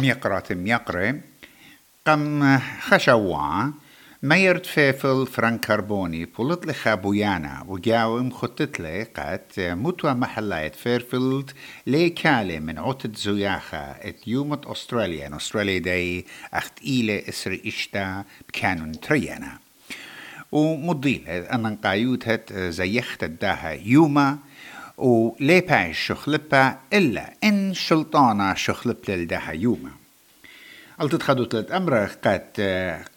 ميقرة ميقرة. قم خشوا ميرت فيفل فرانك كربوني. بولت لخابويانا وجاوم خطت لي قد متوى محلايت فيرفيلد. لي كالي من عطت زياخا ات يومت أستراليا. أستراليا داي أخت إيلي إسري إشتا بكانون تريانا. ومضيلة. أن قايوتت زيخت الداها يوما. ولي باي شخلبا إلا إن شلطانا شخلب للداها يوما. قلت خدو ثلاث أمر قد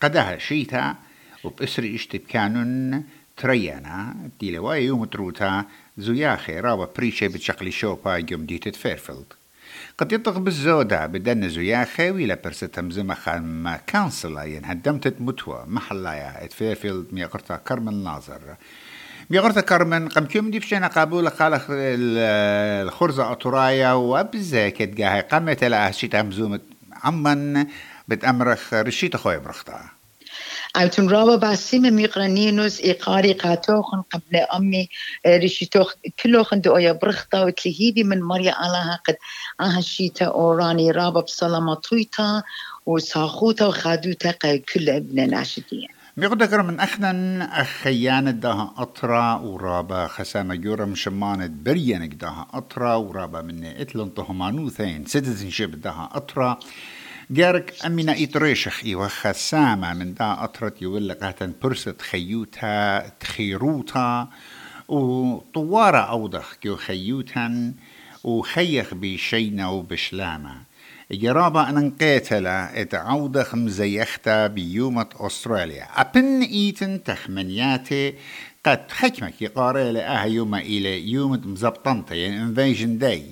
قدها شيتا وبإسري اشتب كانون تريانا ديلا يوم تروتا زياخي رابا بريشي بتشقلي شوبا يوم ديتت فيرفيلد. قد يطغ بالزودة بدن زياخي ويلا برستم زمخا ما كانسلا ين هدمتت متوى محلايا إت فيرفيلد ميقرتا ناظر. ميقرتا كرمن قم كيوم دي فشينا قابول قال الخرزة أطرايا وابزا كتقاهي قمت لها شيتا مزومت عمن بتأمرخ رشيت خوي برختا أوتن رابا باسيم ميقرانينوس إقاري قاتوخن قبل أمي رشيتوخ كلوخن دو برختا وتلهيبي من مريا علىها قد آها شيتا أوراني رابا بسلامة طويتا وساخوتا وخادوتا كل ابن ناشدين بيقدر من أخنا أخيان داها أطرا ورابا خسانة جورم شمانة بريانك داها أطرا ورابا من إتلن طهمانوثين citizenship داها أطرا. جارك أمينا إتريشخ إيوه خسامة من دا أطرت يولي قاتن برست خيوتا تخيروتا. وطوارة أوضخ كيو خيوتا وخيخ بشينا وبشلامة. جرابة أن قاتلة اتعودة خمزيختا بيومة أستراليا. أبن إيتن تخمنياتي قد حكمك يقاري لأها يوم إلى يوم مزبطنطة يعني انفيجن داي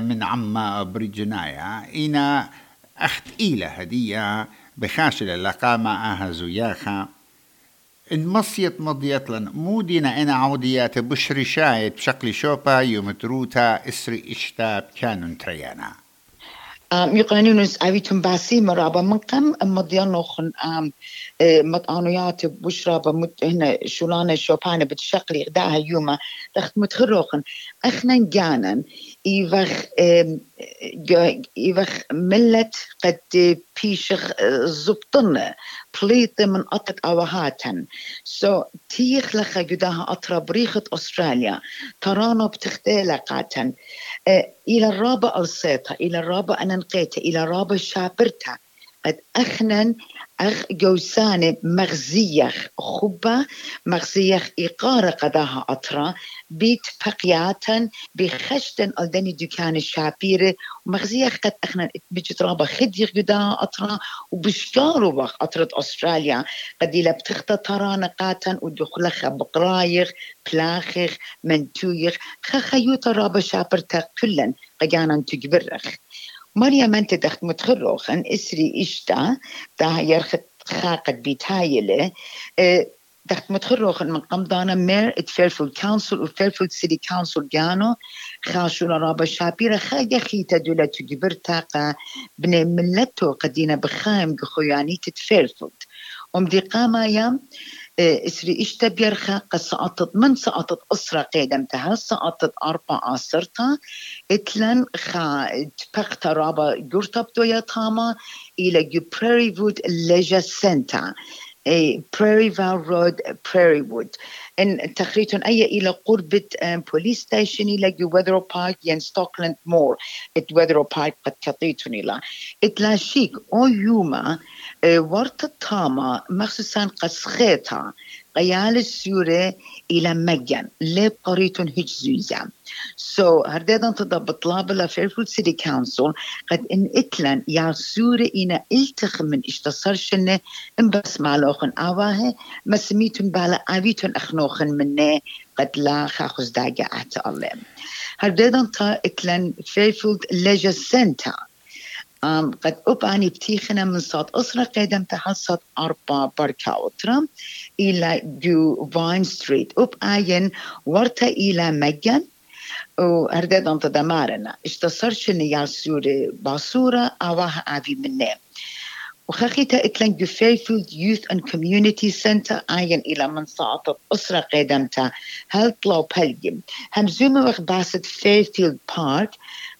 من عما بريجنايا. إنا أخت إلى هدية بخاشلة لقامة أها زياخا إن مصيت مضيت لن مودينا إنا عوديات بشري شايد بشكل شوبا يوم تروتا إسري إشتاب كانون تريانا. يقانونس أبيتم باسي مرابا من قم مضيانوخن مطانويات بشرابا مت هنا شولانة شوبانا بتشقلي غداها يوما دخت متخروخن اخنا جانا. إيفخ إيفخ ملت قد بيشخ زبطنا بليط من أطت أوهاتن سو تيخ لخا جداها أطرا بريخة أستراليا. ترانو بتختلقاتن إلى الرابع الصيطة إلى الرابع أنا نقيتها إلى الرابع شابرتها قد أخنن أخ جوسانة مغزيخ خبة مغزيخ إقارة قداها أطرا. بيت بقياتا بخشتن ألدني دكان الشابيرة ومغزيخ قد أخنا بجت رابا خديخ قداها أطرا وبشكارو بخ أطرة أستراليا. قد إلا بتخطى ترانا قاتا ودخلخ بقرايخ بلاخخ منتويخ خخيوتا رابا شابرتا كلن قجانا تجبرخ. مريم أنت دخت متخرخ أن إسري إشتا دا يرخت خاقت بيتايلة دخت متخرخ من قمضانا مير ات فيرفيلد كونسل وفيرفيلد سيتي كونسل جانو. خاشو لرابا شابيرا خاقا خيتا دولا تجبر تاقا بني ملتو قدينا بخايم قخوياني تتفيرفيلد ومدي قاما يام إسري إشتا بيرخا قد سقطت من سقطت أسرة قيدمتها؟ سقطت أربع عصرتا. إتلن خا تبقت رابا جورتب دويا تاما إلى جو بريري وود ليجا سنتا. بريري فال رود بريري وود ان تخريتون اي إلى قربة بوليس ستيشن إلى جو ويذرو بارك ين ستوكلاند مور ات ويذرو بارك قد كطيتون إلى اتلا شيك أو يوما ورطة تاما مخصوصا قسخيتا قيال السورة إلى مجان. لب قريتون هجزوزا سو so, هرديدان تضبط لابلا فيرفول سيتي كونسل قد إن إتلان يا سورة إنا إلتخ من إشتصار شنة إن بس مالوخن. آواه ما سميتون بالا آويتون أخنوخن منة قد لا خاخز داقة أعتى الله. هرديدان تا إتلان فيرفول ليجا سنتا Um, قد أباني بتيخنا من صوت أسرة قدم تحصد أربع بركاوترا إلى جو فاين ستريت. أباين ورتا إلى مجان. وهرداد أنت دمارنا. اشتصرش نيال سوري باسورة. أواها أبي منه وخخيتا اتلن فيفيلد يوث اند كوميونيتي سنتر اين إلى منصعة أسرة قدمتا هل طلو بلجم هم زوما وقت باسد فيفيلد بارك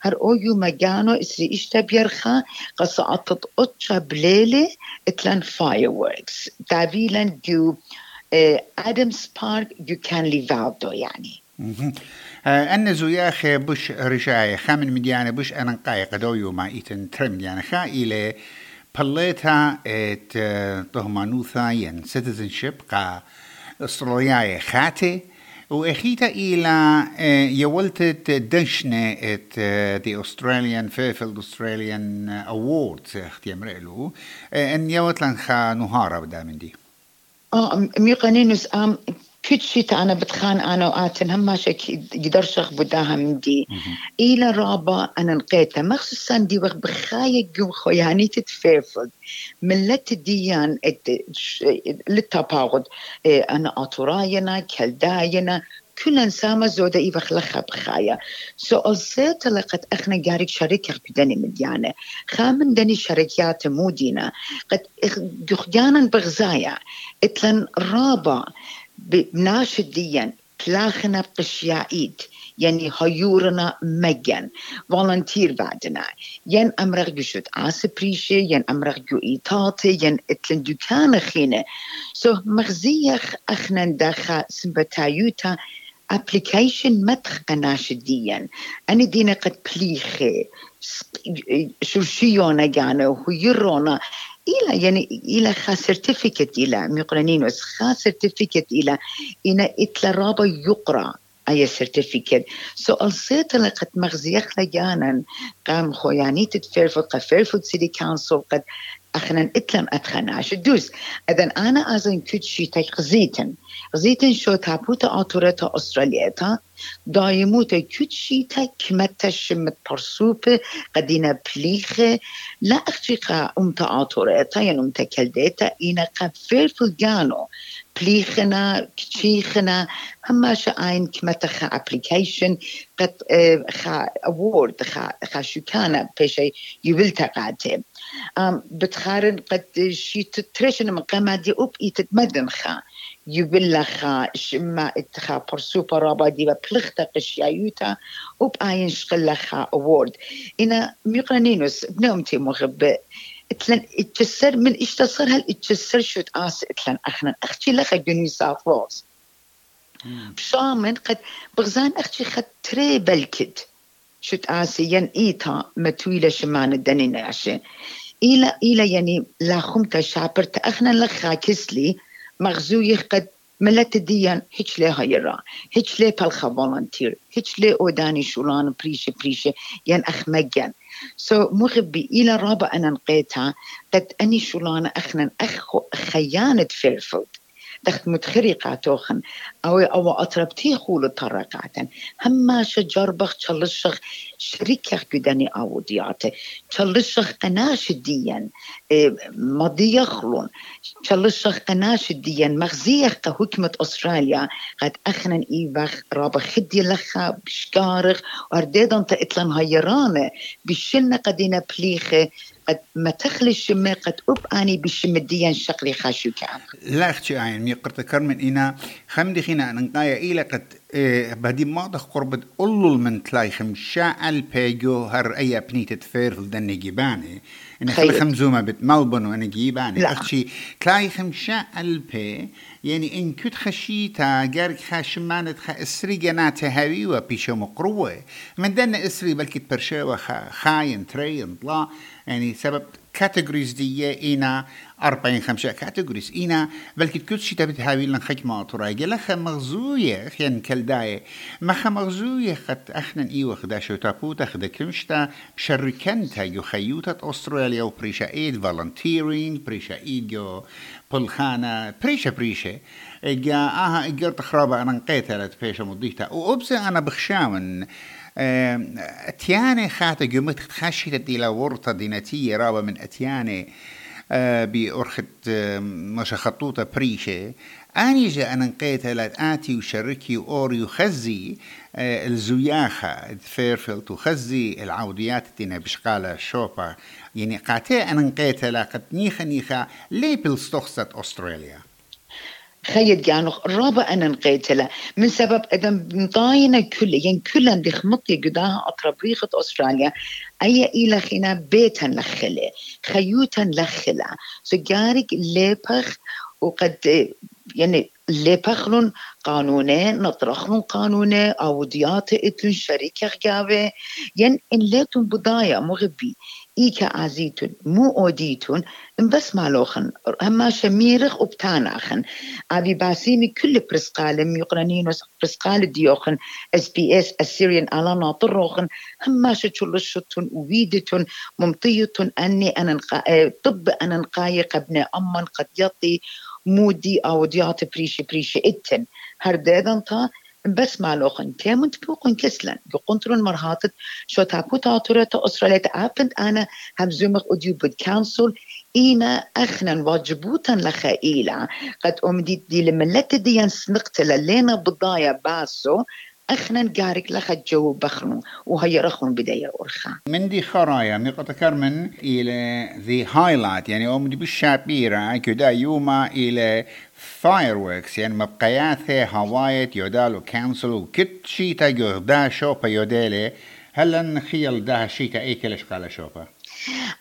هر أويو مجانو إسري إشتا بيرخا؟ قصة عطت اتشا بليلي اتلن فايروركس دافيلن ديو ادمز بارك ديو كان ليفالدو يعني. أن زوياخ بش رجاي خامن مديانة بش أنا قاي قدويو ما إيتن ترم يعني خا إلى بليتها ات طهمانوثا ين citizenship قا استرالياي خاتي وإخيتا إلى يولتت دشنة ات the Australian Fairfield Australian Awards أختي أمرئلو إن يوتلن خا نهارة بدا من دي آه ميقانينوس ام كتشيت أنا بتخان أنا وآتن هم ماشي يدرشخ بداها من دي. إلى رابا أنا نقيتها. مخصوصا دي وقت بخاية جو خوياني تتفيفض ملت ديان للتباغد أنا أطراينا كلداينا. كل سامة زودة إيوة خلقها بخايا. سو ألسيت لقد أخنا جارك شركة بدني مديانة. خامن دني شركات مودينا قد جخجانا بغزايا. إتلن رابا بناش دیان پلاخ نبقش یعید یعنی هایورنا مگن. والانتیر بعدنا ین یعنی امرق گشد آس پریشه ین یعنی امرق گو ایتاته ین یعنی اتلن دکان خینه. سو مغزیخ اخنن داخل سمبتایوتا اپلیکیشن متخ قناش دیان. این دینه قد پلیخه شوشیانه گانه و إلى يعني إلى خا سيرتيفيكت إلى ميقرنينوس خا سيرتيفيكت إلى إن إتلا رابا يقرأ أي سيرتيفيكت سو ألصيت لقد مغزيخ لجانا قام خوياني تتفرفض قفرفض سيدي كانسل قد اخنا اتلم اتخنا شو دوز. اذا انا ازن كوت شي تك زيتن زيتن شو تابوت اتورتا استراليا تا دايموت كوت شي تك متش مت برسوب قدينا بليخ لا اختيقا ام تا اتورتا ين تكلدتا ان قفل فلجانو بليخنا كتشيخنا أما شاين كمتا خا ابليكيشن قد خا أورد خا خا شكانا بيشي يبلتا قاتي بتخارن قد شي تترشن من دي أوب إيتتمدن خا يبلا خا شما اتخا برسوبا رابا دي بلختا قشيايوتا أوب آين شقل خا أورد إنا ميقرانينوس بنومتي مغب إتلن اتجسر من اشتصر هل اتجسر شو تقاس إتلن اخنا أختي لخا جني ساوث وولز بشامن قد بغزان أختي خد تري بلكد. شو تقاسي ين إيتا متويلة شمان الدني ناشي. إلى إلى يعني لا خمتا شابرت أخنا لخا كسلي مغزوي قد ملت ديان هيك لي هيرا هيك لي بالخا فولنتير. هيك لي أوداني شولان بريشة بريشة. ين أخ مجان. سو so, مغبي إلى رابع أنا نقيتها. قد أني شولان اخنا اخ خيانة فيرفولد. دخت متخرقة توخن. أو أو أطربتي خول طرقعتن هما شجر بخ تشلشخ شركة قداني أو دياته تشلشخ قناش ديان مضي يخلون تشلشخ قناش ديان مغزيخ حكمة أستراليا. قد أخنا إيبخ رابا خدي لخا بشكارخ. ورديدان تأتلن هيرانة بشلنا قدينا بليخة. قد ما تخلي الشمة قد أب أني بالشمديا شقلي خاشو كان لا أختي عين مي قرت كرمن إنا خمدي خينا نقايا إلى قد إيه بدي ما دخ قربت أولو من تلاي خمشا البيجو هر أي بنيت تفير دني جيباني. إن خلي خمزومة بت ملبون وأنا جيباني. أختي تلاي خمشا البي يعني إن كنت خشيتا جارك خاشمانت خا إسري جنات هاوي وبيشو مقروة. من دن إسري بلكي تبرشوا خاين ترين طلا يعني سبب كاتيجوريز دي إنا أربعين خمسة كاتيجوريز إنا بلكي كل شيء تبي تهاوي لن خيك ما ترى جل خ مغزوية خيان كالداية ما خ مغزوية خد أخنا إيوه خدا شو تابوتا خدا كمشتا. بشركنتا يو خيوتا أستراليا وبريشا إيد فالنتيرين بريشا إيد جو بلخانة. بريشا بريشا. إجا آها إجا تخرابا أنا نقيتها لتبيشا مضيتا وأبسي أنا بخشاون. اتياني خاطة قمت خشيت إلى ورطة دينتية رابا من اتياني بأرخت مش خطوطة بريشة. أني جاء أنا نقيت آتي وشركي أوري وخزي آه، الزياخة فيرفيلد وخزي العوديات تينا بشقالة شوبا. يعني قاتي أنا نقيت قد نيخا نيخا لي بالستوخصة أستراليا. خيد جانو رابع أنا نقيتلا من سبب إذا مطاينة كل يعني كلن بخمطي قداها أطربريخة أستراليا. أي إلى خنا بيتا لخلة خيوتا لخلة. سجارك ليبخ وقد يعني لبخلون قانونة نطرخلون قانونة أوديات إتن شركة غابة ين إن ليتون بداية مغبي. إيكا عزيتون مو أوديتون بس مالوخن هما شميرخ وبتاناخن أبي باسيمي كل برسقال يقرنين برسقال ديوخن. إس بي إس السيريان على ناطروخن هما شتشلشتون ويدتون ممطيتون. أني أنا طب أنا نقايق ابن أمن قد يطي مودي أو ديات بريشي بريشي إتن. هردادن تا بس مالوخن تيمن تبوقن كسلن. يقنطرون مرهاتت. شو تاكو تاتورة أسرالية أبند أنا همزومخ أديو بود كانسول. إينا أخنا واجبوتا لخائيلا قد أمدي دي لملت ديان سنقتل لينا بضايا باسو. اخنا قارك لخ جو بخنو وهي رخون بداية أرخا من دي خرايا مقطع من إلى ذي هايلايت يعني أم دي بالشابيرة كدا يوما إلى fireworks يعني مبقيات هوايت يودالو كانسل وكت شيتا يودا شوبا يودالي. هلا نخيل ده شيكا أي كلش قال شوبا؟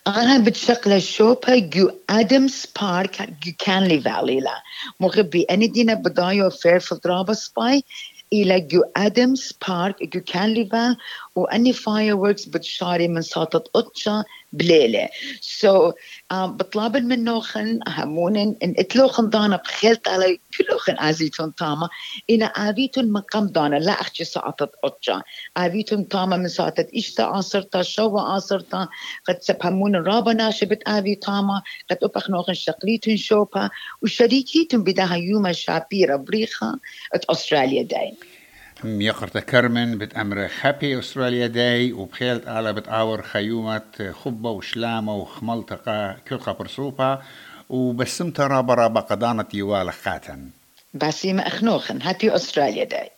أنا بتشغل شوبا جو أدمز بارك جو كانلي فالي لا. مغبي أنا دينا بدايو فير في ضرابة سباي إلى جو أدمز بارك جو كانليفال وأني فايروركس بتشاري من ساطة أتشا بليلة. سو so, um, بطلب منوخن همون إن إتلوخن دانا بخيلت على كلوخن عزيتون تاما إن آبيتون مقام دانا لا أخشي ساطة أتشا آبيتون تاما من ساطة إشتا آصرتا شوا آصرتا قد سبهمون رابا ناشبت آبي تاما قد أبخنوخن شقليتون شوبا وشريكيتون بداها يوم شابيرا بريخا أت أستراليا داين يقرت كرمن بتأمر هابي أستراليا داي وبخيلت على بتعور خيومة خبة وشلامة وخملتقة كل برسوبة وبسمت رابا رابا قدانة يوال خاتن. باسيمة أخنوخن هابي أستراليا داي.